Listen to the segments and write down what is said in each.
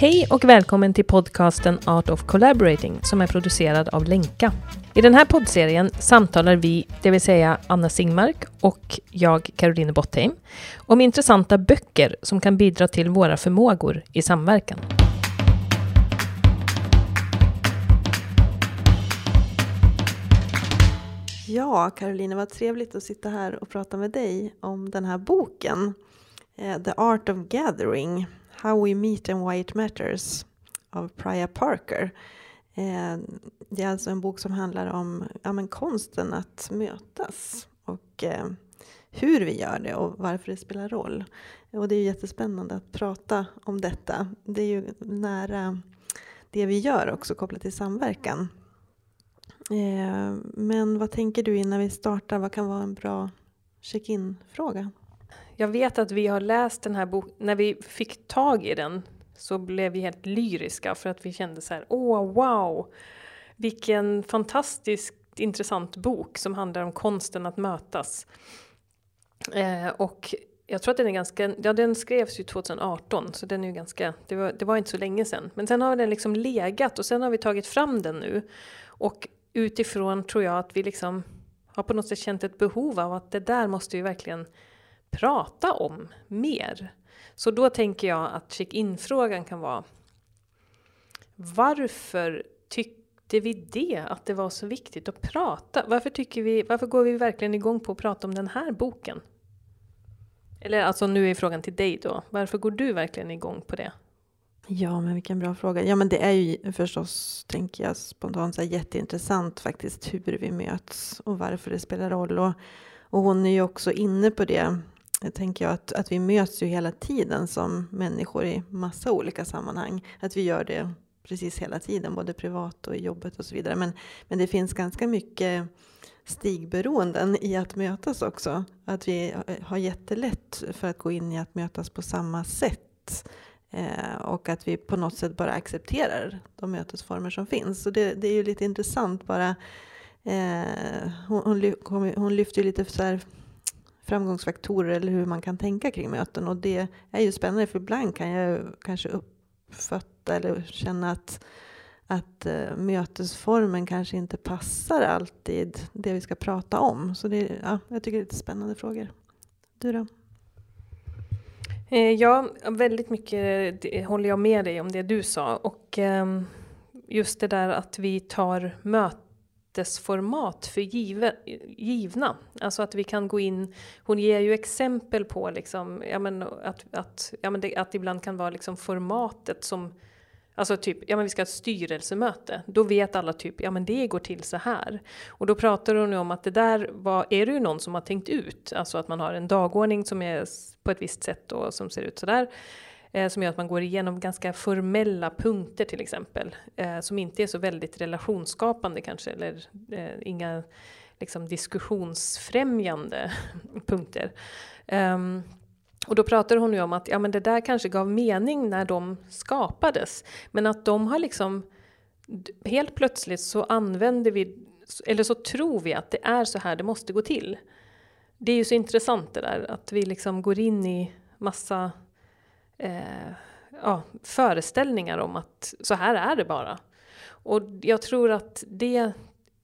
Hej och välkommen till podcasten Art of Collaborating som är producerad av Lenka. I den här poddserien samtalar vi, det vill säga Anna Singmark och jag, Caroline Bottheim, om intressanta böcker som kan bidra till våra förmågor i samverkan. Ja, Caroline, vad trevligt att sitta här och prata med dig om den här boken. Eh, The Art of Gathering, How We Meet and Why It Matters av Priya Parker. Eh, det är alltså en bok som handlar om ja, men konsten att mötas och eh, hur vi gör det och varför det spelar roll. Och det är jättespännande att prata om detta. Det är ju nära det vi gör också kopplat till samverkan. Eh, men vad tänker du innan vi startar? Vad kan vara en bra check-in-fråga? Jag vet att vi har läst den här boken, när vi fick tag i den så blev vi helt lyriska för att vi kände så här, åh wow, vilken fantastiskt intressant bok som handlar om konsten att mötas. Eh, och jag tror att den är ganska, ja den skrevs ju 2018 så den är ju ganska, det var, det var inte så länge sedan. Men sen har den liksom legat och sen har vi tagit fram den nu. Och utifrån tror jag att vi liksom har på något sätt känt ett behov av att det där måste vi verkligen prata om mer. Så då tänker jag att check-in-frågan kan vara Varför tyckte vi det? Att det var så viktigt att prata? Varför, tycker vi, varför går vi verkligen igång på att prata om den här boken? Eller alltså nu är frågan till dig då. Varför går du verkligen igång på det? Ja, men vilken bra fråga. Ja, men det är ju förstås, tänker jag spontant, så här, jätteintressant faktiskt hur vi möts och varför det spelar roll. Och, och hon är ju också inne på det jag tänker jag att, att vi möts ju hela tiden som människor i massa olika sammanhang. Att vi gör det precis hela tiden, både privat och i jobbet och så vidare. Men, men det finns ganska mycket stigberoenden i att mötas också. Att vi eh, har jättelätt för att gå in i att mötas på samma sätt. Eh, och att vi på något sätt bara accepterar de mötesformer som finns. Så det, det är ju lite intressant bara. Eh, hon, hon, hon lyfter ju lite så här framgångsfaktorer eller hur man kan tänka kring möten. Och det är ju spännande för ibland kan jag kanske uppfatta eller känna att, att uh, mötesformen kanske inte passar alltid det vi ska prata om. Så det, ja, jag tycker det är lite spännande frågor. Du då? Eh, ja, väldigt mycket håller jag med dig om det du sa. Och ehm, just det där att vi tar möten mötesformat för give, givna. Alltså att vi kan gå in, hon ger ju exempel på liksom, ja men att, att, ja men det, att ibland kan vara liksom formatet som Alltså typ, ja men vi ska ha ett styrelsemöte. Då vet alla typ, ja men det går till så här. Och då pratar hon ju om att det där var, är det ju någon som har tänkt ut. Alltså att man har en dagordning som är på ett visst sätt och som ser ut sådär eh, som gör att man går igenom ganska formella punkter till exempel, eh, som inte är så väldigt relationsskapande kanske, eller eh, inga liksom, diskussionsfrämjande punkter. Um, och då pratar hon ju om att ja, men det där kanske gav mening när de skapades, men att de har liksom helt plötsligt så använder vi, eller så tror vi att det är så här det måste gå till. Det är ju så intressant det där att vi liksom går in i massa eh, ja, föreställningar om att så här är det bara. Och jag tror att det,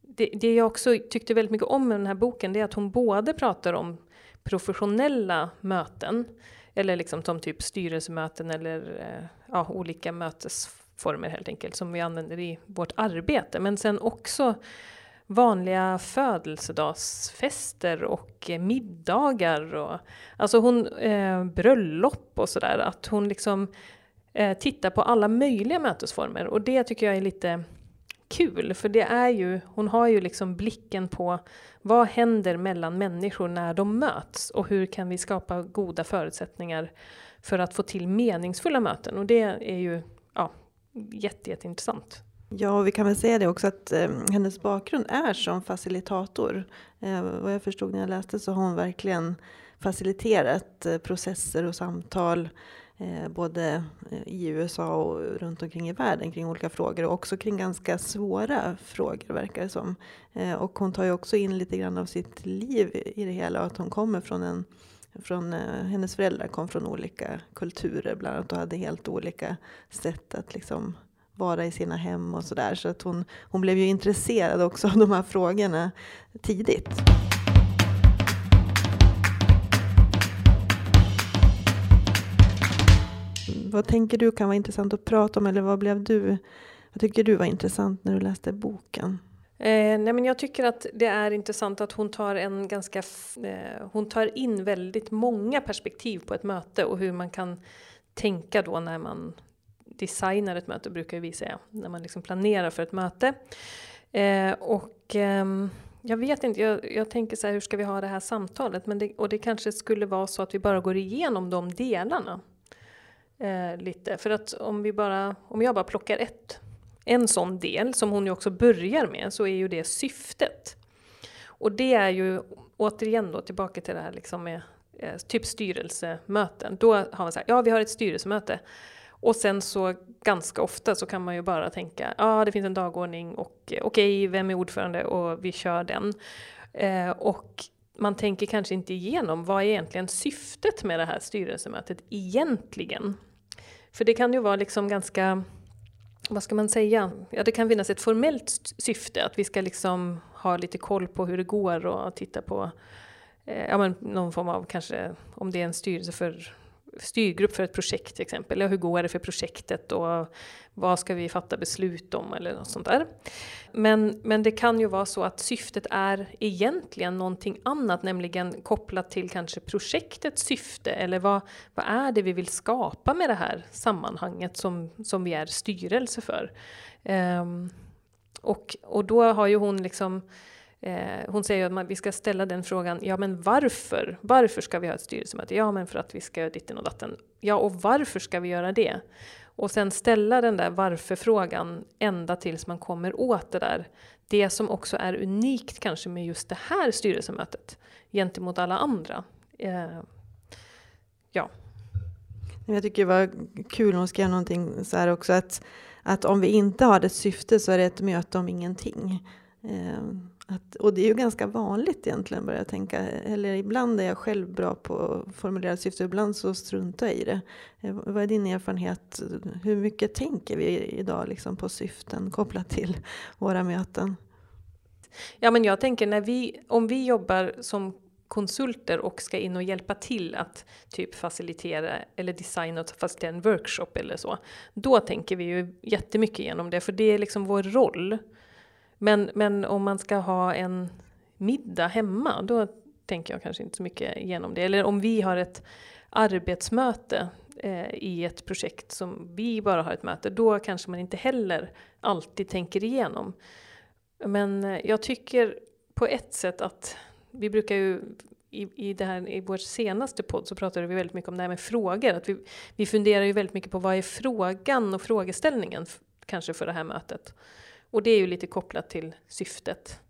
det, det jag också tyckte väldigt mycket om med den här boken, det är att hon både pratar om professionella möten, eller liksom som typ styrelsemöten eller eh, ja, olika mötesformer helt enkelt, som vi använder i vårt arbete. Men sen också vanliga födelsedagsfester och middagar och alltså hon, eh, bröllop och sådär. Att hon liksom eh, tittar på alla möjliga mötesformer och det tycker jag är lite kul för det är ju, hon har ju liksom blicken på vad händer mellan människor när de möts och hur kan vi skapa goda förutsättningar för att få till meningsfulla möten och det är ju ja, jätte, jätteintressant. Ja, vi kan väl säga det också att eh, hennes bakgrund är som facilitator. Eh, vad jag förstod när jag läste så har hon verkligen faciliterat eh, processer och samtal eh, både eh, i USA och runt omkring i världen kring olika frågor och också kring ganska svåra frågor verkar det som. Eh, och hon tar ju också in lite grann av sitt liv i det hela och att hon kommer från en från eh, hennes föräldrar kom från olika kulturer bland annat och hade helt olika sätt att liksom vara i sina hem och sådär. Så att hon, hon blev ju intresserad också av de här frågorna tidigt. Vad tänker du kan vara intressant att prata om eller vad blev du, vad tycker du var intressant när du läste boken? Eh, nej men jag tycker att det är intressant att hon tar en ganska, eh, hon tar in väldigt många perspektiv på ett möte och hur man kan tänka då när man designar ett möte brukar vi säga, när man liksom planerar för ett möte. Eh, och eh, jag vet inte, jag, jag, tänker så här, hur ska vi ha det här samtalet? Men det, och det kanske skulle vara så att vi bara går igenom de delarna. Eh, lite, för att om vi bara, om jag bara plockar ett, en sån del som hon ju också börjar med, så är ju det syftet. Och det är ju återigen då tillbaka till det här liksom med eh, typ styrelsemöten. Då har man sagt, ja vi har ett styrelsemöte. Och sen så ganska ofta så kan man ju bara tänka, ja ah, det finns en dagordning och eh, okej, okay, vem är ordförande och vi kör den. Eh, och man tänker kanske inte igenom vad är egentligen syftet med det här styrelsemötet egentligen? För det kan ju vara liksom ganska, vad ska man säga, ja det kan finnas ett formellt syfte, att vi ska liksom ha lite koll på hur det går och titta på eh, ja, men någon form av kanske, om det är en styrelse för styrgrupp för ett projekt till exempel. Ja, hur går det för projektet och vad ska vi fatta beslut om eller något sånt där. Men, men det kan ju vara så att syftet är egentligen någonting annat, nämligen kopplat till kanske projektets syfte eller vad, vad är det vi vill skapa med det här sammanhanget som, som vi är styrelse för. Um, och, och då har ju hon liksom Eh, hon säger att man, vi ska ställa den frågan, ja men varför? Varför ska vi ha ett styrelsemöte? Ja men för att vi ska göra ditten och datten. Ja och varför ska vi göra det? Och sen ställa den där varför-frågan ända tills man kommer åt det där. Det som också är unikt kanske med just det här styrelsemötet gentemot alla andra. Eh, ja. Jag tycker det var kul, hon skrev någonting så här också att, att om vi inte har ett syfte så är det ett möte om ingenting. Eh, att, och det är ju ganska vanligt egentligen börjar jag tänka. Eller ibland är jag själv bra på att formulera syfte, ibland så struntar jag i det. Eh, vad är din erfarenhet? Hur mycket tänker vi idag liksom på syften kopplat till våra möten? Ja men jag tänker när vi, om vi jobbar som konsulter och ska in och hjälpa till att typ facilitera eller designa och facilitera en workshop eller så. Då tänker vi ju jättemycket igenom det, för det är liksom vår roll. Men, men om man ska ha en middag hemma, då tänker jag kanske inte så mycket igenom det. Eller om vi har ett arbetsmöte eh, i ett projekt som vi bara har ett möte, då kanske man inte heller alltid tänker igenom. Men eh, jag tycker på ett sätt att vi brukar ju i, i, det här, i vår senaste podd så pratade vi väldigt mycket om det här med frågor. Att vi, vi funderar ju väldigt mycket på vad är frågan och frågeställningen kanske för det här mötet. Och det är ju lite kopplat till syftet.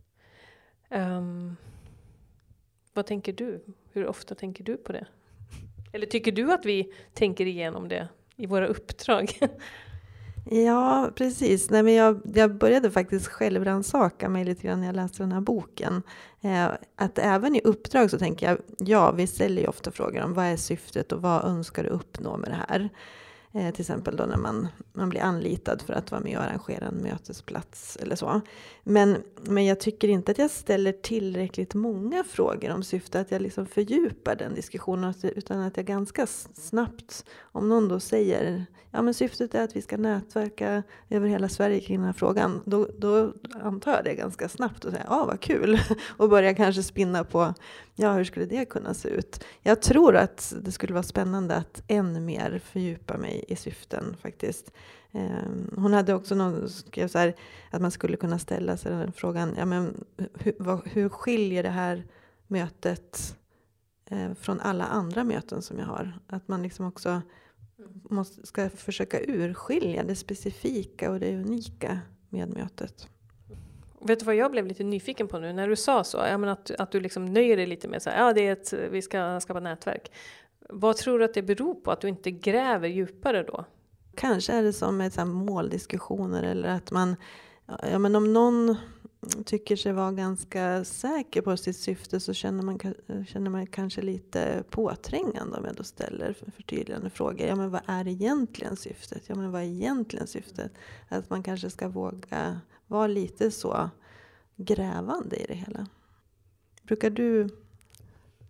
Um, vad tänker du? Hur ofta tänker du på det? Eller tycker du att vi tänker igenom det i våra uppdrag? Ja, precis. Nej, men jag, jag började faktiskt självrannsaka mig lite grann när jag läste den här boken. Eh, att även i uppdrag så tänker jag, ja, vi ställer ju ofta frågor om vad är syftet och vad önskar du uppnå med det här? Eh, till exempel då när man, man blir anlitad för att vara med och arrangera en mötesplats eller så. Men, men jag tycker inte att jag ställer tillräckligt många frågor om syfte att jag liksom fördjupar den diskussionen. Utan att jag ganska snabbt, om någon då säger ja men syftet är att vi ska nätverka över hela Sverige kring den här frågan. Då, då antar jag det ganska snabbt och säger ja vad kul. Och börjar kanske spinna på ja hur skulle det kunna se ut. Jag tror att det skulle vara spännande att än mer fördjupa mig i syften faktiskt. Ehm, hon hade också någon, skrev så här, att man skulle kunna ställa sig den frågan, ja, men hur, vad, hur skiljer det här mötet eh, från alla andra möten som jag har? Att man liksom också måste, ska försöka urskilja det specifika och det unika med mötet. Vet du vad jag blev lite nyfiken på nu när du sa så? Ja, men att, att du liksom nöjer dig lite med så här, ja, det är ett, vi ska skapa nätverk. Vad tror du att det beror på att du inte gräver djupare då? Kanske är det som med så måldiskussioner eller att man, ja men om någon tycker sig vara ganska säker på sitt syfte så känner man, känner man kanske lite påträngande om jag då ställer förtydligande frågor. Ja men vad är egentligen syftet? Ja men vad är egentligen syftet? Att man kanske ska våga vara lite så grävande i det hela. Brukar du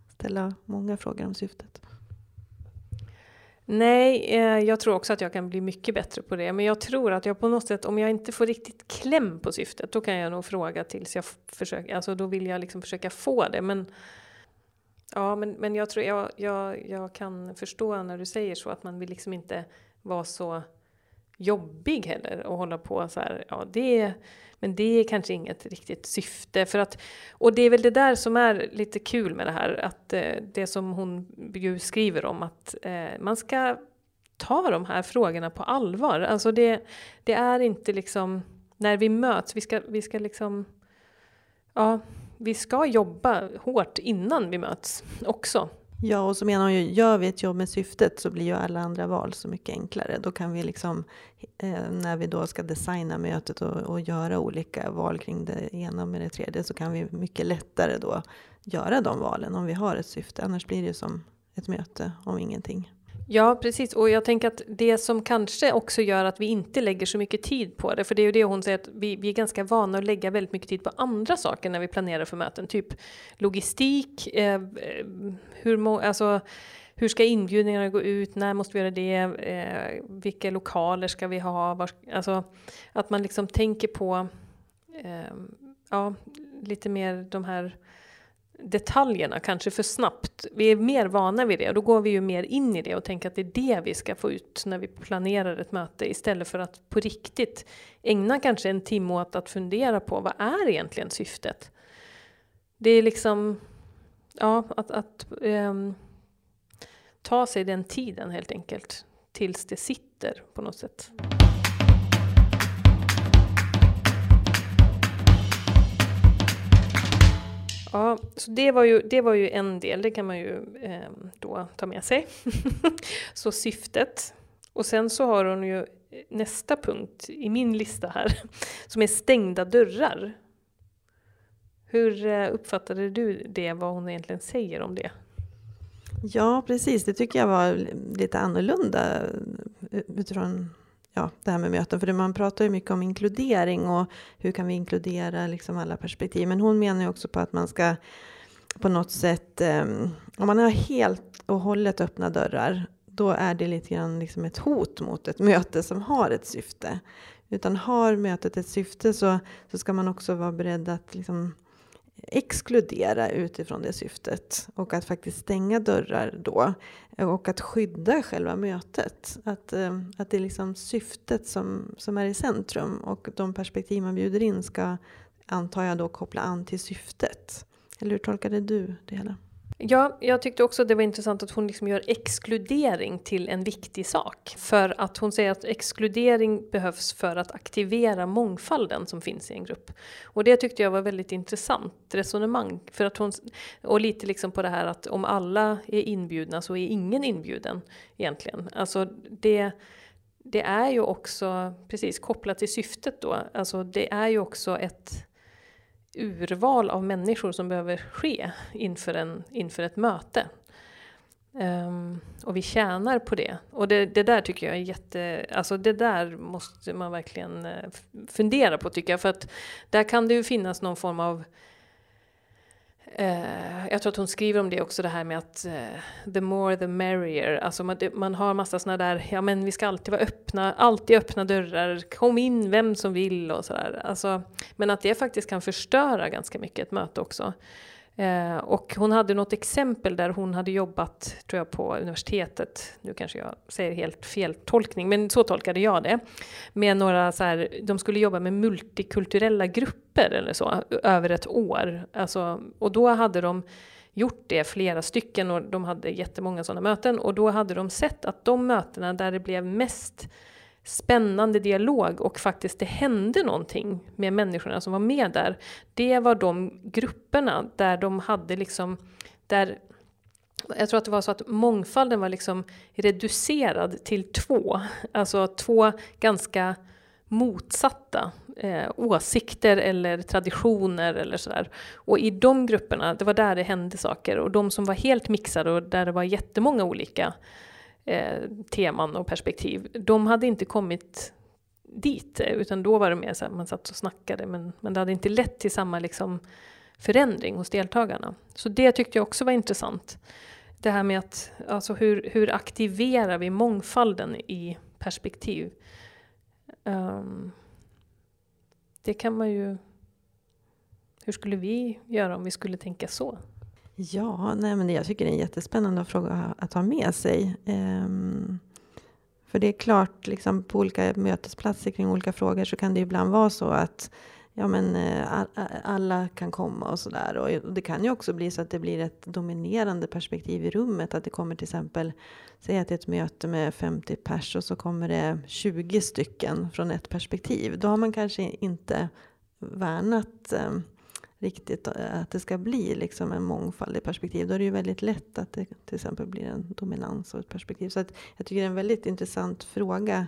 ställa många frågor om syftet? Nej, eh, jag tror också att jag kan bli mycket bättre på det. Men jag tror att jag på något sätt, om jag inte får riktigt kläm på syftet, då kan jag nog fråga tills jag försöker, alltså då vill jag liksom försöka få det. Men ja, men, men jag tror jag, jag, jag kan förstå när du säger så, att man vill liksom inte vara så jobbig heller och hålla på så här, ja det men det är kanske inget riktigt syfte. För att, och det är väl det där som är lite kul med det här, att eh, det som hon skriver om, att eh, man ska ta de här frågorna på allvar. Alltså det, det är inte liksom, när vi möts, vi ska, vi ska liksom, ja, vi ska jobba hårt innan vi möts också. Ja, och så menar hon ju, gör vi ett jobb med syftet så blir ju alla andra val så mycket enklare. Då kan vi liksom, eh, när vi då ska designa mötet och, och, göra olika val kring det ena med det tredje, så kan vi mycket lättare då göra de valen om vi har ett syfte. Annars blir det ju som ett möte om ingenting. Ja, precis. Och jag tänker att det som kanske också gör att vi inte lägger så mycket tid på det, för det är ju det hon säger att vi, vi är ganska vana att lägga väldigt mycket tid på andra saker när vi planerar för möten, typ logistik, eh, eh hur, alltså, hur ska inbjudningarna gå ut, när måste vi göra det, eh, vilka lokaler ska vi ha, var, alltså att man liksom tänker på eh, ja, lite mer de här detaljerna kanske för snabbt. Vi är mer vana vid det och då går vi ju mer in i det och tänker att det är det vi ska få ut när vi planerar ett möte istället för att på riktigt ägna kanske en timme åt att fundera på vad är egentligen syftet? Det är liksom, ja, att, att um, ta sig den tiden helt enkelt tills det sitter på något sätt. Ja, så det var, ju, det var ju en del, det kan man ju eh, då ta med sig. så syftet. Och sen så har hon ju nästa punkt i min lista här, som är stängda dörrar. Hur eh, uppfattade du det, vad hon egentligen säger om det? Ja, precis. Det tycker jag var lite annorlunda eh, utifrån ja, det här med möten. För man pratar ju mycket om inkludering och hur kan vi inkludera liksom alla perspektiv. Men hon menar ju också på att man ska på något sätt, um, om man har helt och hållet öppna dörrar, då är det lite grann liksom ett hot mot ett möte som har ett syfte. Utan har mötet ett syfte så, så ska man också vara beredd att liksom exkludera utifrån det syftet och att faktiskt stänga dörrar då och att skydda själva mötet. Att, eh, att det är liksom syftet som, som är i centrum och de perspektiv man bjuder in ska, antar jag då, koppla an till syftet. Eller hur tolkade du det hela? Ja, jag tyckte också att det var intressant att hon liksom gör exkludering till en viktig sak. För att hon säger att exkludering behövs för att aktivera mångfalden som finns i en grupp. Och det tyckte jag var väldigt intressant resonemang. För att hon, och lite liksom på det här att om alla är inbjudna så är ingen inbjuden egentligen. Alltså det, det är ju också, precis kopplat till syftet då, alltså det är ju också ett urval av människor som behöver ske inför, en, inför ett möte. Um, och vi tjänar på det. Och det, det, där tycker jag är jätte... Alltså det där måste man verkligen eh, fundera på tycker jag. För att där kan det ju finnas någon form av Eh, jag tror att hon skriver om det också, det här med att eh, the more the merrier. Alltså man, man har massa sådana där, ja men vi ska alltid vara öppna, alltid öppna dörrar, kom in vem som vill och sådär. Alltså, men att det faktiskt kan förstöra ganska mycket ett möte också. Eh, och hon hade något exempel där hon hade jobbat, tror jag, på universitetet. Nu kanske jag säger helt fel tolkning, men så tolkade jag det. Med några så här, de skulle jobba med multikulturella grupper eller så, över ett år. Alltså, och då hade de gjort det flera stycken och de hade jättemånga sådana möten. Och då hade de sett att de mötena där det blev mest spännande dialog och faktiskt det hände någonting med människorna som var med där. Det var de grupperna där de hade liksom, där jag tror att det var så att mångfalden var liksom reducerad till två. Alltså två ganska motsatta eh, åsikter eller traditioner eller sådär. Och i de grupperna, det var där det hände saker. Och de som var helt mixade och där det var jättemånga olika eh, teman och perspektiv, de hade inte kommit dit, eh, utan då var det mer så att man satt och snackade, men, men det hade inte lett till samma liksom, förändring hos deltagarna. Så det tyckte jag också var intressant. Det här med att, alltså hur, hur aktiverar vi mångfalden i perspektiv? Um, det kan man ju... Hur skulle vi göra om vi skulle tänka så? Ja, nej, men jag tycker det är en jättespännande fråga att ha med sig. Um, för det är klart, liksom, på olika mötesplatser kring olika frågor så kan det ibland vara så att ja, men, eh, alla kan komma och sådär. Och det kan ju också bli så att det blir ett dominerande perspektiv i rummet. Att det kommer till exempel, säg att det är ett möte med 50 pers och så kommer det 20 stycken från ett perspektiv. Då har man kanske inte värnat ehm, riktigt eh, att det ska bli liksom en mångfald i perspektiv. Då är det ju väldigt lätt att det till exempel blir en dominans av ett perspektiv. Så att jag tycker det är en väldigt intressant fråga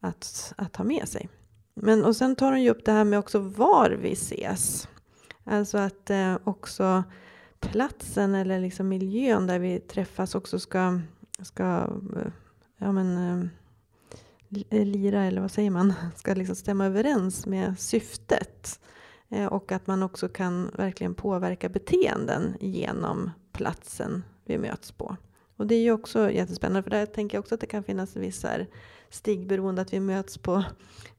att, att ha med sig. Men och sen tar hon ju upp det här med också var vi ses. Alltså att eh, också platsen eller liksom miljön där vi träffas också ska, ska eh, ja men, eh, lira, eller vad säger man, ska liksom stämma överens med syftet. Eh, och att man också kan verkligen påverka beteenden genom platsen vi möts på. Och det är ju också jättespännande för där tänker jag också att det kan finnas vissa stigberoende att vi möts på,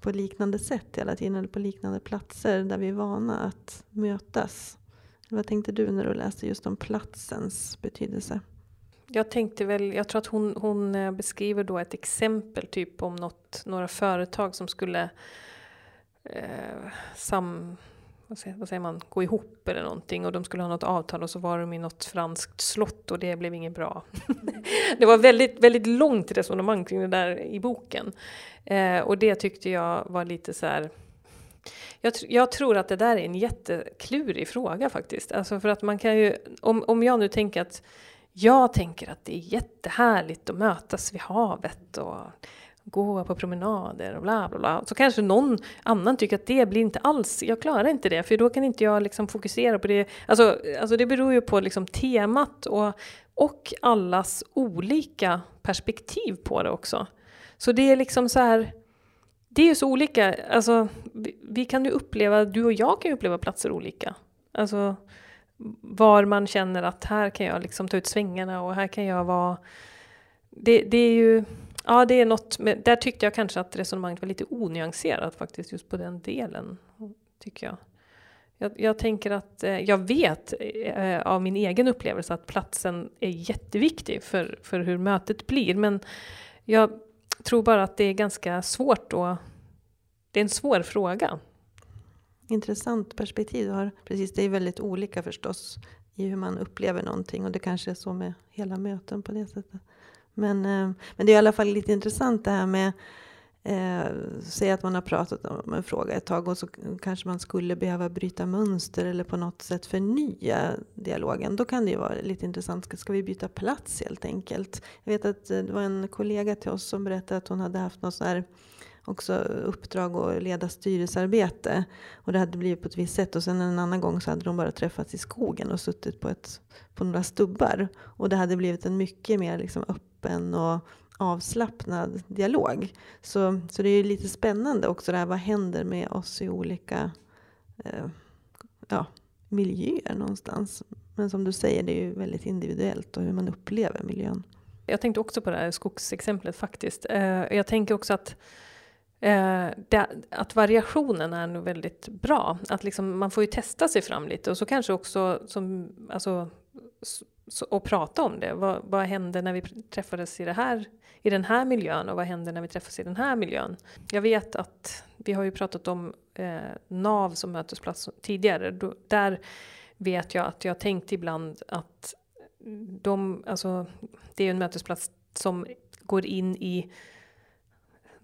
på liknande sätt hela tiden eller på liknande platser där vi är vana att mötas. Vad tänkte du när du läste just om platsens betydelse? Jag tänkte väl, jag tror att hon, hon eh, beskriver då ett exempel typ om något, några företag som skulle eh, sam, vad säger, vad säger, man, gå ihop eller någonting och de skulle ha något avtal och så var de i något franskt slott och det blev inget bra. det var väldigt, väldigt långt resonemang kring det där i boken. Eh, och det tyckte jag var lite så här jag, jag, tror att det där är en jätteklurig fråga faktiskt. Alltså för att man kan ju, om, om jag nu tänker att jag tänker att det är jättehärligt att mötas vid havet och gå på promenader och bla bla bla. Så kanske någon annan tycker att det blir inte alls, jag klarar inte det för då kan inte jag liksom fokusera på det. Alltså, alltså det beror ju på liksom temat och, och allas olika perspektiv på det också. Så det är liksom så här, det är ju så olika, alltså vi, vi kan ju uppleva, du och jag kan ju uppleva platser olika. Alltså var man känner att här kan jag liksom ta ut svängarna och här kan jag vara det, det är ju Ja, det är något, med, där tyckte jag kanske att resonemanget var lite onyanserat faktiskt, just på den delen. Tycker jag. Jag, jag tänker att eh, jag vet eh, av min egen upplevelse att platsen är jätteviktig för, för hur mötet blir, men jag tror bara att det är ganska svårt då. det är en svår fråga. Intressant perspektiv du har. Precis, det är väldigt olika förstås i hur man upplever någonting och det kanske är så med hela möten på det sättet. Men, eh, men det är i alla fall lite intressant det här med Eh, säg att man har pratat om en fråga ett tag och så kanske man skulle behöva bryta mönster eller på något sätt förnya dialogen. Då kan det ju vara lite intressant. Ska, ska vi byta plats helt enkelt? Jag vet att eh, det var en kollega till oss som berättade att hon hade haft något sån här också uppdrag att leda styrelsearbete. Och det hade blivit på ett visst sätt. Och sen en annan gång så hade de bara träffats i skogen och suttit på, ett, på några stubbar. Och det hade blivit en mycket mer liksom öppen och avslappnad dialog. Så, så det är lite spännande också det här, vad händer med oss i olika eh, ja, miljöer någonstans. Men som du säger, det är ju väldigt individuellt och hur man upplever miljön. Jag tänkte också på det här skogsexemplet faktiskt. Eh, jag tänker också att Eh, det, att variationen är nog väldigt bra. Att liksom, man får ju testa sig fram lite och så kanske också som, alltså, så, och prata om det. Vad, vad hände när vi träffades i, det här, i den här miljön och vad hände när vi träffades i den här miljön? Jag vet att vi har ju pratat om eh, NAV som mötesplats tidigare. Då, där vet jag att jag tänkt ibland att de, alltså, det är en mötesplats som går in i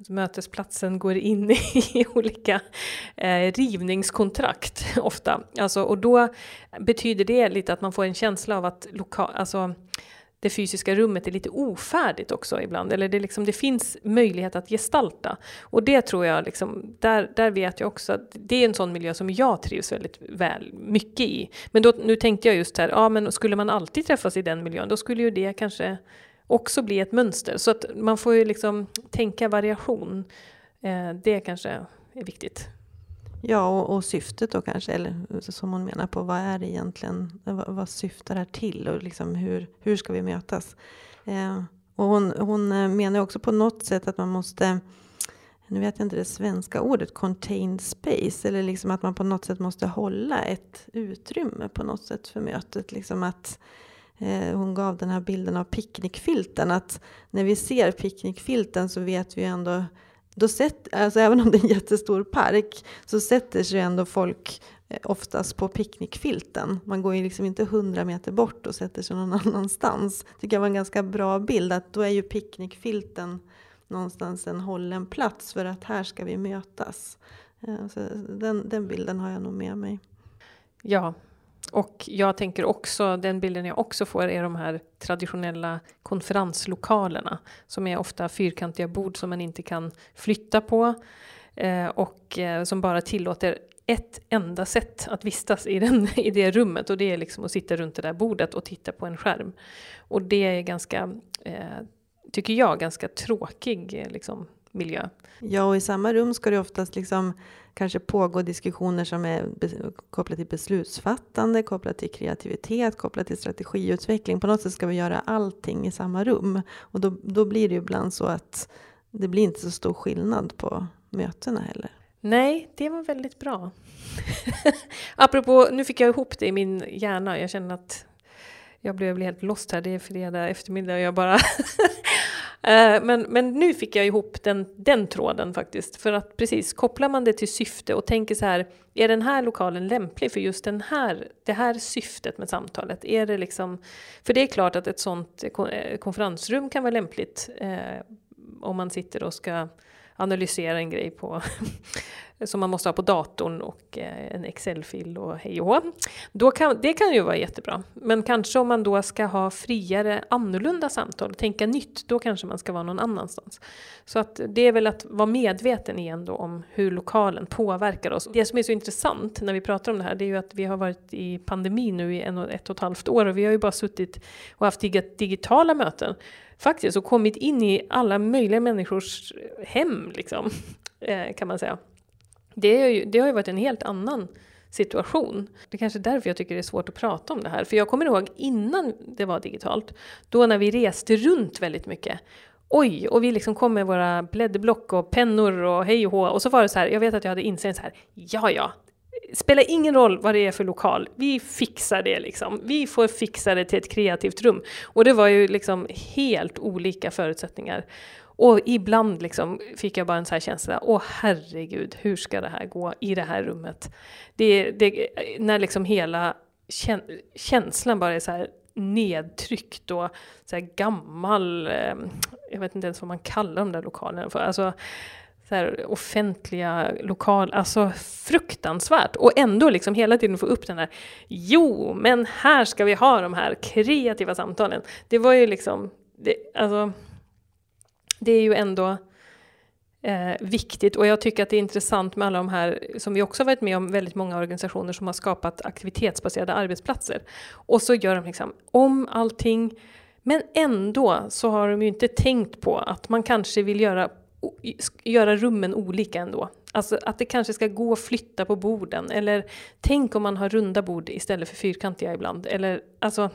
mötesplatsen går in i olika eh, rivningskontrakt ofta. Alltså, och då betyder det lite att man får en känsla av att loka, alltså, det fysiska rummet är lite ofärdigt också ibland, eller det, liksom, det finns möjlighet att gestalta. Och det tror jag, liksom, där, där vet jag också att det är en sån miljö som jag trivs väldigt väl, mycket i. Men då, nu tänkte jag just här, ja men skulle man alltid träffas i den miljön, då skulle ju det kanske också bli ett mönster. Så att man får ju liksom tänka variation. Eh, det kanske är viktigt. Ja, och, och, syftet då kanske, eller som hon menar på, vad är det egentligen, vad, vad syftar det här till och liksom hur, hur ska vi mötas? Eh, och hon, hon eh, menar också på något sätt att man måste, nu vet jag inte det svenska ordet, contained space, eller liksom att man på något sätt måste hålla ett utrymme på något sätt för mötet. Liksom att Eh, hon gav den här bilden av picknickfilten, att när vi ser picknickfilten så vet vi ändå då sett, alltså även om det är en jättestor park så sätter sig ändå folk eh, oftast på picknickfilten. Man går ju liksom inte hundra meter bort och sätter sig någon annanstans. Det tycker jag var en ganska bra bild att då är ju picknickfilten någonstans en hållen plats för att här ska vi mötas. Eh, så den, den bilden har jag nog med mig. Ja, och jag tänker också, den bilden jag också får är de här traditionella konferenslokalerna som är ofta fyrkantiga bord som man inte kan flytta på eh, och eh, som bara tillåter ett enda sätt att vistas i, den, i det rummet och det är liksom att sitta runt det där bordet och titta på en skärm. Och det är ganska, eh, tycker jag, ganska tråkig eh, liksom, miljö. Ja, och i samma rum ska det oftast liksom kanske pågå diskussioner som är kopplade till beslutsfattande, kopplat till kreativitet, kopplat till strategiutveckling. På något sätt ska vi göra allting i samma rum. Och då, då blir det ibland så att det blir inte så stor skillnad på mötena heller. Nej, det var väldigt bra. Apropå, nu fick jag ihop det i min hjärna. Jag känner att jag blev helt lost här. Det är fredag eftermiddag och jag bara Eh, men, men nu fick jag ihop den, den tråden faktiskt. För att precis, kopplar man det till syfte och tänker så här, är den här lokalen lämplig för just den här, det här syftet med samtalet? Är det liksom, för det är klart att ett sånt eh, konferensrum kan vara lämpligt eh, om man sitter och ska analysera en grej på som man måste ha på datorn och eh, en Excel-fil och hej och då kan, Det kan ju vara jättebra. Men kanske om man då ska ha friare, annorlunda samtal, tänka nytt, då kanske man ska vara någon annanstans. Så att det är väl att vara medveten igen då om hur lokalen påverkar oss. Det som är så intressant när vi pratar om det här, det är ju att vi har varit i pandemi nu i en och ett och ett halvt år och vi har ju bara suttit och haft digitala möten faktiskt och kommit in i alla möjliga människors hem, liksom, eh, kan man säga. Det, ju, det har ju varit en helt annan situation. Det är kanske är därför jag tycker det är svårt att prata om det här. För jag kommer ihåg innan det var digitalt, då när vi reste runt väldigt mycket. Oj, och vi liksom kom med våra blädderblock och pennor och hej och hå. Och så var det så här, jag vet att jag hade insett så här, ja ja, spelar ingen roll vad det är för lokal, vi fixar det liksom. Vi får fixa det till ett kreativt rum. Och det var ju liksom helt olika förutsättningar. Och ibland liksom fick jag bara en sån här känsla, åh herregud, hur ska det här gå i det här rummet? Det, det, när liksom hela känslan bara är så här nedtryckt och så här gammal, eh, jag vet inte ens vad man kallar de där lokalerna för. Alltså, så här offentliga lokaler, alltså fruktansvärt. Och ändå liksom hela tiden få upp den här, jo, men här ska vi ha de här kreativa samtalen. Det var ju liksom, det, alltså, det är ju ändå eh, viktigt och jag tycker att det är intressant med alla de här, som vi också varit med om, väldigt många organisationer som har skapat aktivitetsbaserade arbetsplatser. Och så gör de liksom om allting, men ändå så har de ju inte tänkt på att man kanske vill göra, göra rummen olika ändå. Alltså att det kanske ska gå att flytta på borden, eller tänk om man har runda bord istället för fyrkantiga ibland. Eller, alltså,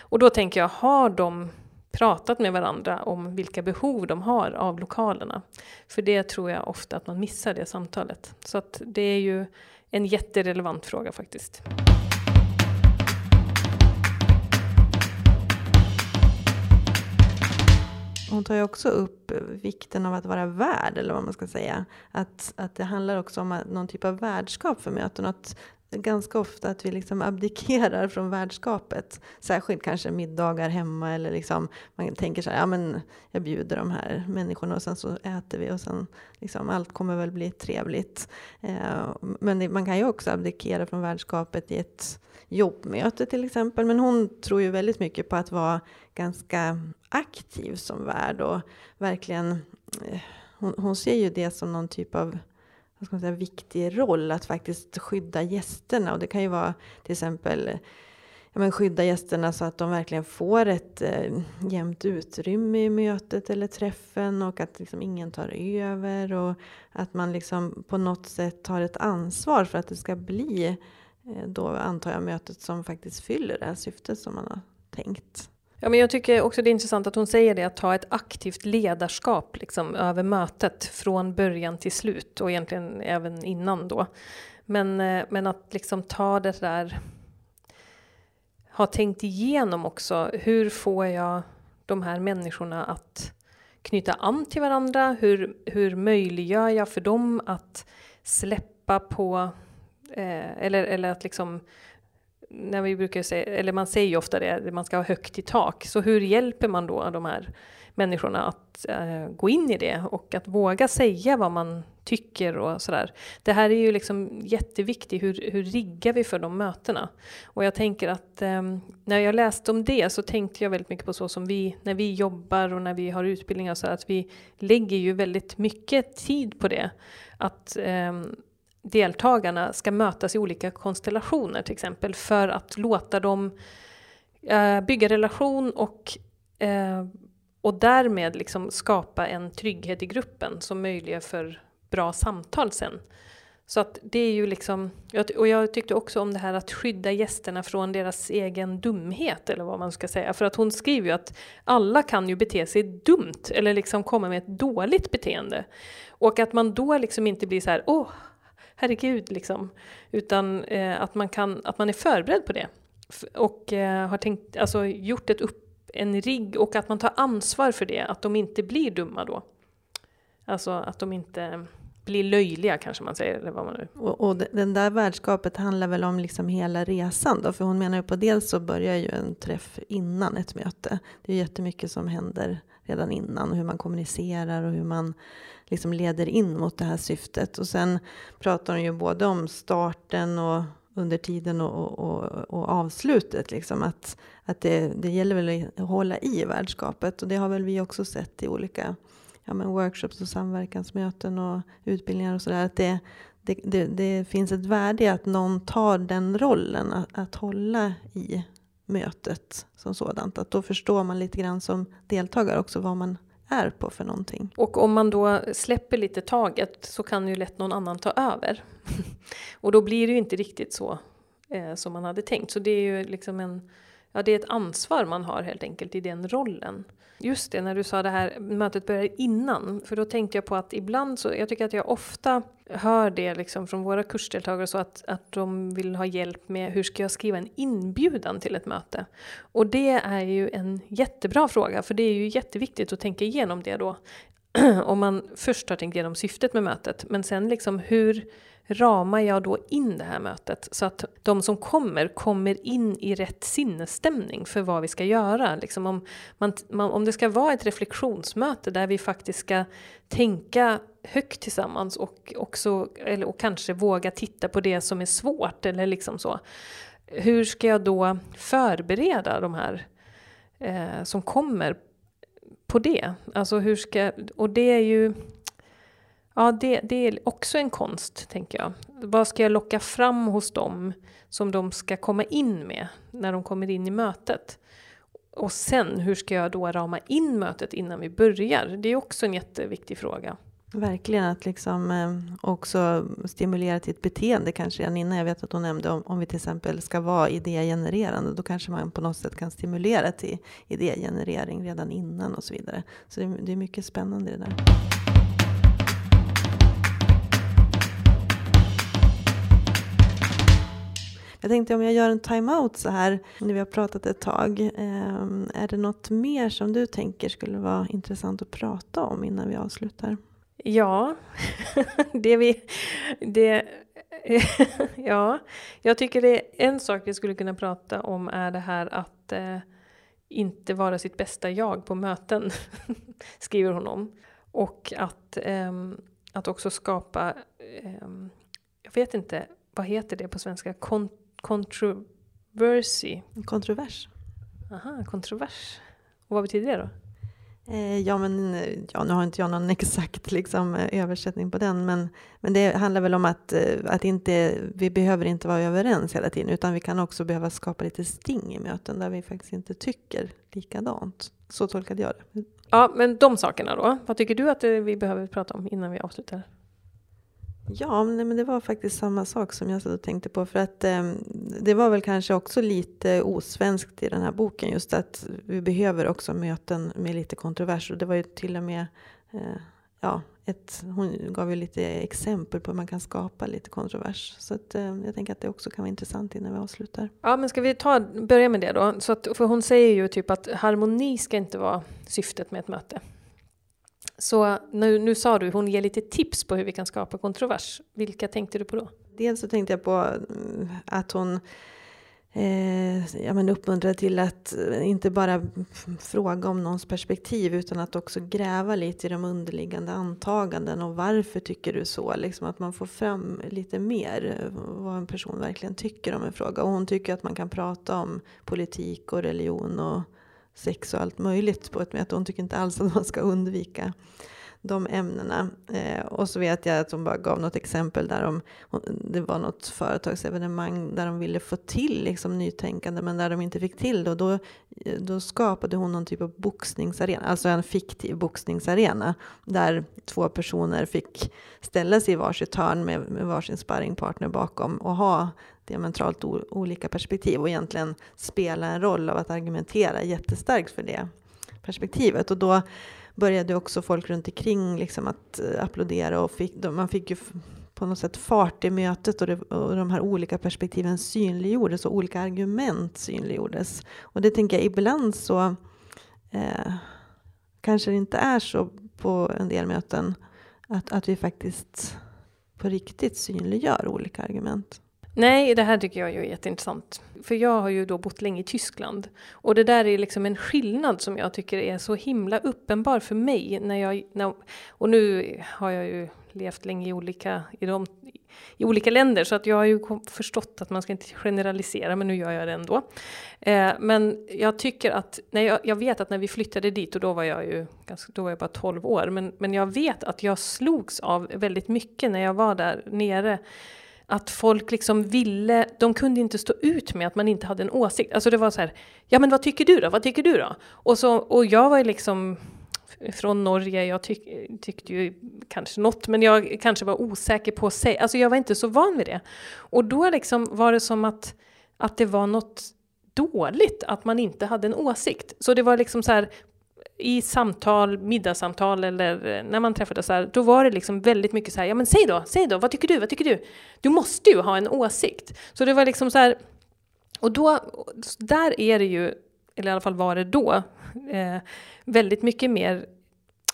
och då tänker jag, har de pratat med varandra om vilka behov de har av lokalerna. För det tror jag ofta att man missar det samtalet. Så att det är ju en jätterelevant fråga faktiskt. Hon tar ju också upp vikten av att vara värd, eller vad man ska säga. Att, att det handlar också om någon typ av värdskap för möten. Att ganska ofta att vi liksom abdikerar från värdskapet. Särskilt kanske middagar hemma eller liksom man tänker så här, ja men jag bjuder de här människorna och sen så äter vi och sen liksom allt kommer väl bli trevligt. Eh, men det, man kan ju också abdikera från värdskapet i ett jobbmöte till exempel. Men hon tror ju väldigt mycket på att vara ganska aktiv som värd och verkligen eh, hon, hon ser ju det som någon typ av vad ska man säga, viktig roll att faktiskt skydda gästerna. Och det kan ju vara till exempel ja, men skydda gästerna så att de verkligen får ett eh, jämnt utrymme i mötet eller träffen och att liksom ingen tar över och att man liksom på något sätt tar ett ansvar för att det ska bli eh, då antar jag mötet som faktiskt fyller det här syftet som man har tänkt. Ja, men jag tycker också det är intressant att hon säger det, att ta ett aktivt ledarskap liksom, över mötet från början till slut och egentligen även innan då. Men, eh, men att liksom ta det där, ha tänkt igenom också, hur får jag de här människorna att knyta an till varandra? Hur, hur möjliggör jag för dem att släppa på, eh, eller, eller att liksom när vi brukar säga, eller man säger ju ofta det, man ska ha högt i tak. Så hur hjälper man då de här människorna att eh, gå in i det och att våga säga vad man tycker och sådär. Det här är ju liksom jätteviktigt, hur, hur riggar vi för de mötena? Och jag tänker att eh, när jag läste om det så tänkte jag väldigt mycket på så som vi, när vi jobbar och när vi har utbildningar så att vi lägger ju väldigt mycket tid på det. Att eh, deltagarna ska mötas i olika konstellationer till exempel för att låta dem eh, bygga relation och, eh, och därmed liksom skapa en trygghet i gruppen som möjliggör för bra samtal sen. Så att det är ju liksom, och jag tyckte också om det här att skydda gästerna från deras egen dumhet eller vad man ska säga. För att hon skriver ju att alla kan ju bete sig dumt eller liksom komma med ett dåligt beteende. Och att man då liksom inte blir så här, åh, herregud liksom. Utan eh, att, man kan, att man är förberedd på det. Och eh, har tänkt, alltså, gjort ett upp, en rigg och att man tar ansvar för det, att de inte blir dumma då. Alltså att de inte blir löjliga kanske man säger. Eller vad man nu. Och, och den där värdskapet handlar väl om liksom hela resan då? För hon menar ju på dels så börjar ju en träff innan ett möte. Det är jättemycket som händer redan innan. Hur man kommunicerar och hur man liksom leder in mot det här syftet. Och sen pratar hon ju både om starten och under tiden och, och, och avslutet. Liksom att att det, det gäller väl att hålla i värdskapet. Och det har väl vi också sett i olika ja, men workshops och samverkansmöten och utbildningar och sådär. Att det, det, det, det, finns ett värde i att någon tar den rollen, att, att hålla i mötet som sådant. Att då förstår man lite grann som deltagare också vad man är på för någonting. Och om man då släpper lite taget så kan ju lätt någon annan ta över. och då blir det ju inte riktigt så eh, som man hade tänkt. Så det är ju liksom en, ja det är ett ansvar man har helt enkelt i den rollen. Just det, när du sa det här mötet börjar innan, för då tänkte jag på att ibland så, jag tycker att jag ofta hör det liksom från våra kursdeltagare så att, att de vill ha hjälp med hur ska jag skriva en inbjudan till ett möte? Och det är ju en jättebra fråga, för det är ju jätteviktigt att tänka igenom det då. Om man först har tänkt igenom syftet med mötet, men sen liksom hur ramar jag då in det här mötet så att de som kommer kommer in i rätt sinnesstämning för vad vi ska göra. Liksom om, man, om det ska vara ett reflektionsmöte där vi faktiskt ska tänka högt tillsammans och, också, eller, och kanske våga titta på det som är svårt eller liksom så. Hur ska jag då förbereda de här eh, som kommer på det? Alltså hur ska, och det är ju Ja, det, det är också en konst, tänker jag. Vad ska jag locka fram hos dem som de ska komma in med när de kommer in i mötet? Och sen, hur ska jag då rama in mötet innan vi börjar? Det är också en jätteviktig fråga. Verkligen att liksom eh, också stimulera till ett beteende kanske redan innan. Jag vet att hon nämnde om, om vi till exempel ska vara idégenererande. Då kanske man på något sätt kan stimulera till idégenerering redan innan och så vidare. Så det, det är mycket spännande det där. Jag tänkte om jag gör en time-out så här när vi har pratat ett tag. Ehm, är det något mer som du tänker skulle vara intressant att prata om innan vi avslutar? Ja, det vi... Det, ja, jag tycker det är en sak vi skulle kunna prata om är det här att eh, inte vara sitt bästa jag på möten, skriver hon om. Och att, eh, att också skapa, eh, jag vet inte, vad heter det på svenska? Contro, Controversy. Kontrovers. Aha, kontrovers. Och vad betyder det då? Eh, ja, men eh, ja, nu har inte jag någon exakt liksom, eh, översättning på den, men, men det handlar väl om att, att inte, vi behöver inte vara överens hela tiden, utan vi kan också behöva skapa lite sting i möten där vi faktiskt inte tycker likadant. Så tolkade jag det. Ja, men de sakerna då? Vad tycker du att vi behöver prata om innan vi avslutar? Ja, men det var faktiskt samma sak som jag satt och tänkte på. För att eh, det var väl kanske också lite osvenskt i den här boken. Just att vi behöver också möten med lite kontrovers. Och det var ju till och med, eh, ja, ett, hon gav ju lite exempel på hur man kan skapa lite kontrovers. Så att, eh, jag tänker att det också kan vara intressant innan vi avslutar. Ja, men ska vi ta, börja med det då? Så att, för hon säger ju typ att harmoni ska inte vara syftet med ett möte. Så nu, nu sa du, hon ger lite tips på hur vi kan skapa kontrovers. Vilka tänkte du på då? Dels så tänkte jag på eh, att hon eh, ja, men uppmuntrade till att eh, inte bara fråga om någons perspektiv utan att också gräva lite i de underliggande antaganden och varför tycker du så? Liksom att man får fram lite mer eh, vad en person verkligen tycker om en fråga. Och hon tycker att man kan prata om politik och religion och sex och allt möjligt på ett möte. Hon tycker inte alls att man ska undvika de ämnena. Eh, och så vet jag att hon bara gav något exempel där om det var något företagsevenemang där de ville få till liksom nytänkande men där de inte fick till det. Och då, eh, då skapade hon någon typ av boxningsarena, alltså en fiktiv boxningsarena där två personer fick ställa sig i varsitt hörn med, med varsin sparringpartner bakom och ha diametralt olika perspektiv och egentligen spela en roll av att argumentera jättestarkt för det perspektivet. Och då började också folk runt omkring liksom att eh, applådera och fick, man fick ju på något sätt fart i mötet och, det, och de här olika perspektiven synliggjordes och olika argument synliggjordes. Och det tänker jag ibland så eh, kanske det inte är så på en del möten att, att vi faktiskt på riktigt synliggör olika argument. Nej, det här tycker jag är jätteintressant. För jag har ju då bott länge i Tyskland. Och det där är liksom en skillnad som jag tycker är så himla uppenbar för mig. När jag, när, och nu har jag ju levt länge i olika, i, de, i olika länder så att jag har ju förstått att man ska inte generalisera men nu gör jag det ändå. Eh, men jag tycker att, när jag, jag, vet att när vi flyttade dit och då var jag ju ganska, då var jag bara 12 år men, men jag vet att jag slogs av väldigt mycket när jag var där nere att folk liksom ville, de kunde inte stå ut med att man inte hade en åsikt. Alltså det var så här, ja men vad tycker du då, vad tycker du då? Och, så, och jag var ju liksom från Norge, jag tyck, tyckte ju kanske något, men jag kanske var osäker på sig. Alltså jag var inte så van vid det. Och då liksom var det som att, att det var något dåligt att man inte hade en åsikt. Så det var liksom så här, i samtal, middagssamtal eller eh, när man träffades, då var det liksom väldigt mycket så här, ja men säg då, säg då, vad tycker du, vad tycker du? Du måste ju ha en åsikt. Så det var liksom så här, och då, där är det ju, eller i alla fall var det då, eh, väldigt mycket mer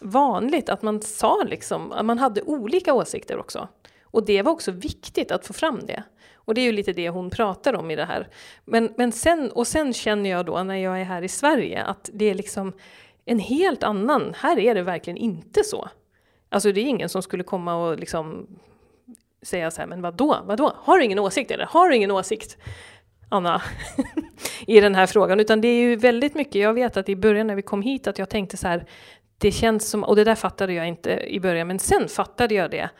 vanligt att man sa liksom, att man hade olika åsikter också. Och det var också viktigt att få fram det. Och det är ju lite det hon pratar om i det här. Men, men sen, och sen känner jag då när jag är här i Sverige att det är liksom en helt annan. Här är det verkligen inte så. Alltså det är ingen som skulle komma och liksom säga så här, men vadå, vadå, har du ingen åsikt eller har du ingen åsikt? Anna, i den här frågan, utan det är ju väldigt mycket, jag vet att i början när vi kom hit att jag tänkte så här, det känns som, och det där fattade jag inte i början, men sen fattade jag det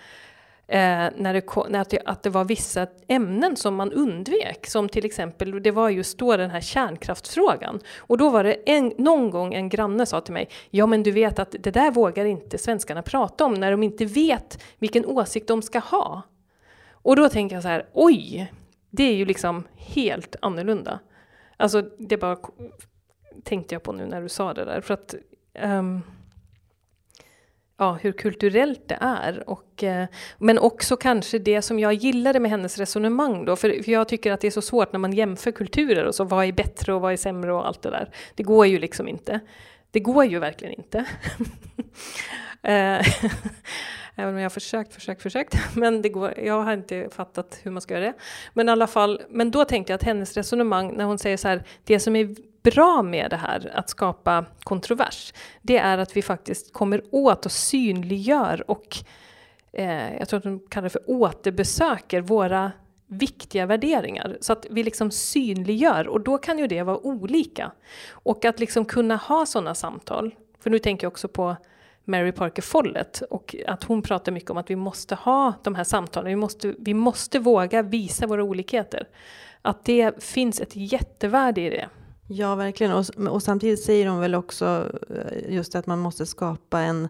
Eh, när det, när det, att det var vissa ämnen som man undvek. Som till exempel, det var just då den här kärnkraftsfrågan. Och då var det en, någon gång en granne sa till mig, ja men du vet att det där vågar inte svenskarna prata om när de inte vet vilken åsikt de ska ha. Och då tänker jag så här, oj, det är ju liksom helt annorlunda. Alltså det bara tänkte jag på nu när du sa det där. För att um, ja, hur kulturellt det är. Och, eh, men också kanske det som jag gillade med hennes resonemang då, för, för jag tycker att det är så svårt när man jämför kulturer och så, vad är bättre och vad är sämre och allt det där. Det går ju liksom inte. Det går ju verkligen inte. Eh, även om jag har försökt, försökt, försökt. Men det går, jag har inte fattat hur man ska göra det. Men i alla fall, men då tänkte jag att hennes resonemang när hon säger så här, det som är bra med det här, att skapa kontrovers, det är att vi faktiskt kommer åt och synliggör och eh, jag tror att de kallar det för återbesöker våra viktiga värderingar så att vi liksom synliggör och då kan ju det vara olika. Och att liksom kunna ha sådana samtal, för nu tänker jag också på Mary Parker Follett och att hon pratar mycket om att vi måste ha de här samtalen, vi måste, vi måste våga visa våra olikheter. Att det finns ett jättevärde i det. Ja, verkligen. Och, och samtidigt säger hon väl också eh, just att man måste skapa en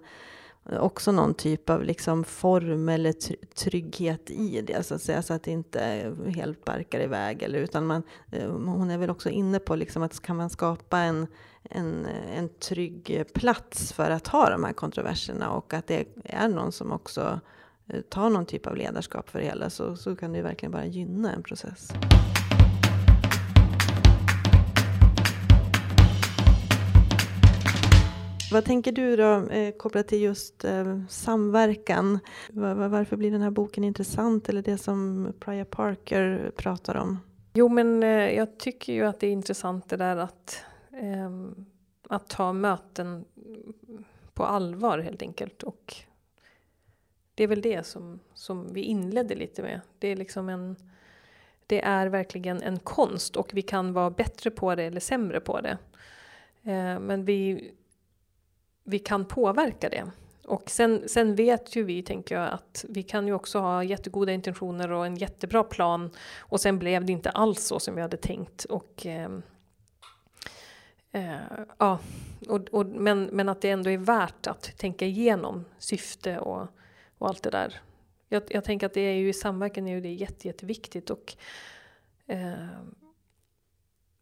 också någon typ av liksom form eller trygghet i det så att säga så att det inte helt barkar iväg eller utan man eh, hon är väl också inne på liksom att kan man skapa en en, en trygg plats för att ha de här kontroverserna och att det är någon som också eh, tar någon typ av ledarskap för det hela så, så kan det ju verkligen bara gynna en process. Vad tänker du då eh, kopplat till just eh, samverkan? Var, varför blir den här boken intressant eller det som Priya Parker pratar om? Jo, men eh, jag tycker ju att det är intressant det där att, ehm, att ta möten på allvar helt enkelt. Och det är väl det som, som vi inledde lite med. Det är liksom en det är verkligen en konst och vi kan vara bättre på det eller sämre på det. Eh, men vi, vi kan påverka det. Och sen, sen vet ju vi, tänker jag, att vi kan ju också ha jättegoda intentioner och en jättebra plan och sen blev det inte alls så som vi hade tänkt. Och, eh, eh, ja, och, och, men, men att det ändå är värt att tänka igenom syfte och, och allt det där. Jag, jag tänker att det är ju i samverkan är ju det jätte, jätteviktigt. Och, eh,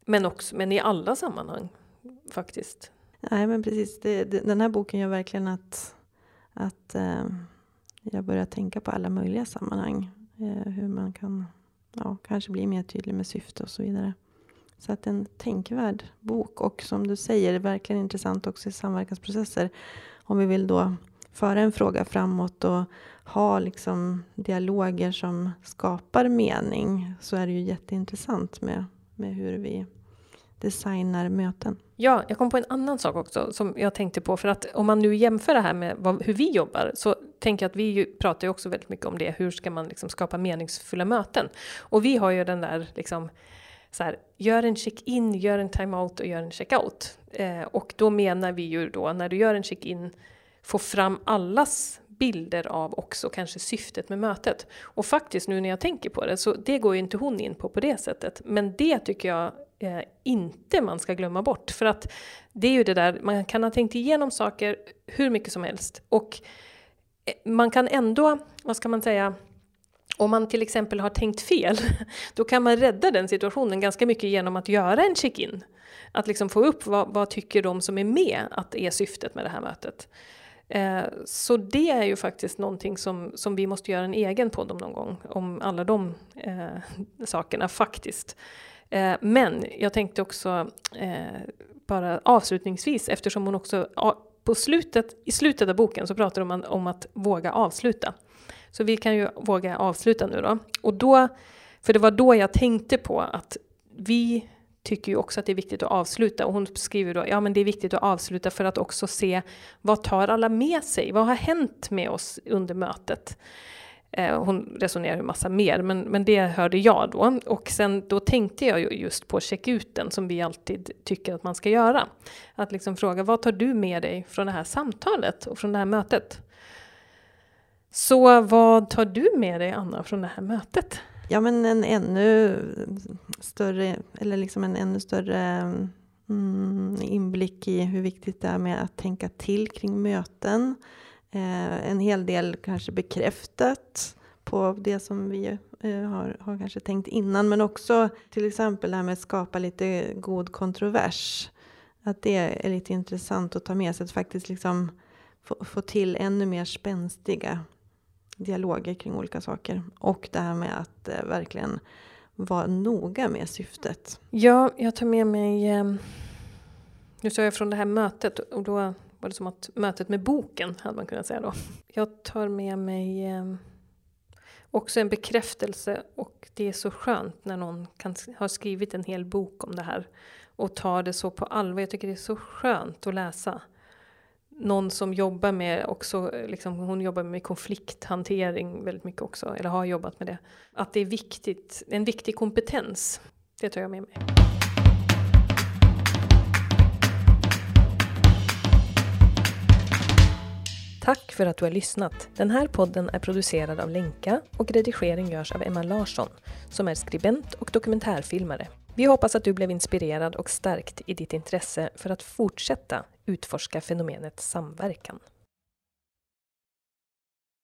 men, också, men i alla sammanhang faktiskt. Nej, men precis. Det, det, den här boken gör verkligen att, att eh, jag börjar tänka på alla möjliga sammanhang. Eh, hur man kan ja, kanske bli mer tydlig med syfte och så vidare. Så att en tänkvärd bok och som du säger, verkligen intressant också i samverkansprocesser. Om vi vill då föra en fråga framåt och ha liksom dialoger som skapar mening så är det ju jätteintressant med, med hur vi designar möten. Ja, jag kom på en annan sak också som jag tänkte på. För att om man nu jämför det här med vad, hur vi jobbar så tänker jag att vi ju, pratar ju också väldigt mycket om det. Hur ska man liksom skapa meningsfulla möten? Och vi har ju den där liksom så här, gör en check-in, gör en time-out och gör en check-out. Eh, och då menar vi ju då när du gör en check-in, få fram allas bilder av också kanske syftet med mötet. Och faktiskt nu när jag tänker på det så det går ju inte hon in på på det sättet. Men det tycker jag eh, inte man ska glömma bort. För att det är ju det där, man kan ha tänkt igenom saker hur mycket som helst. Och eh, man kan ändå, vad ska man säga, om man till exempel har tänkt fel, då kan man rädda den situationen ganska mycket genom att göra en check-in. Att liksom få upp vad, vad tycker de som är med att är syftet med det här mötet. Eh, så det är ju faktiskt någonting som, som vi måste göra en egen podd om någon gång, om alla de eh, sakerna faktiskt. Eh, men jag tänkte också eh, bara avslutningsvis, eftersom hon också på slutet, i slutet av boken så pratar man om att våga avsluta. Så vi kan ju våga avsluta nu då. Och då, för det var då jag tänkte på att vi tycker ju också att det är viktigt att avsluta. Och hon skriver då, ja men det är viktigt att avsluta för att också se vad tar alla med sig? Vad har hänt med oss under mötet? Eh, hon resonerar ju massa mer, men, men det hörde jag då. Och sen då tänkte jag ju just på checkuten som vi alltid tycker att man ska göra. Att liksom fråga, vad tar du med dig från det här samtalet och från det här mötet? Så vad tar du med dig, Anna, från det här mötet? Ja, men en ännu större, eller liksom en ännu större mm, inblick i hur viktigt det är med att tänka till kring möten. Eh, en hel del kanske bekräftat på det som vi eh, har, har kanske tänkt innan, men också till exempel det här med att skapa lite god kontrovers. Att det är lite intressant att ta med sig, att faktiskt liksom få, få till ännu mer spänstiga dialoger kring olika saker. Och det här med att eh, verkligen vara noga med syftet. Ja, jag tar med mig... Eh, nu sa jag från det här mötet och då var det som att mötet med boken hade man kunnat säga då. Jag tar med mig eh, också en bekräftelse och det är så skönt när någon kan har skrivit en hel bok om det här och tar det så på allvar. Jag tycker det är så skönt att läsa någon som jobbar med också, liksom, hon jobbar med konflikthantering väldigt mycket också, eller har jobbat med det. Att det är viktigt, en viktig kompetens, det tar jag med mig. Tack för att du har lyssnat. Den här podden är producerad av Lenka och redigering görs av Emma Larsson som är skribent och dokumentärfilmare. Vi hoppas att du blev inspirerad och stärkt i ditt intresse för att fortsätta utforska fenomenet samverkan.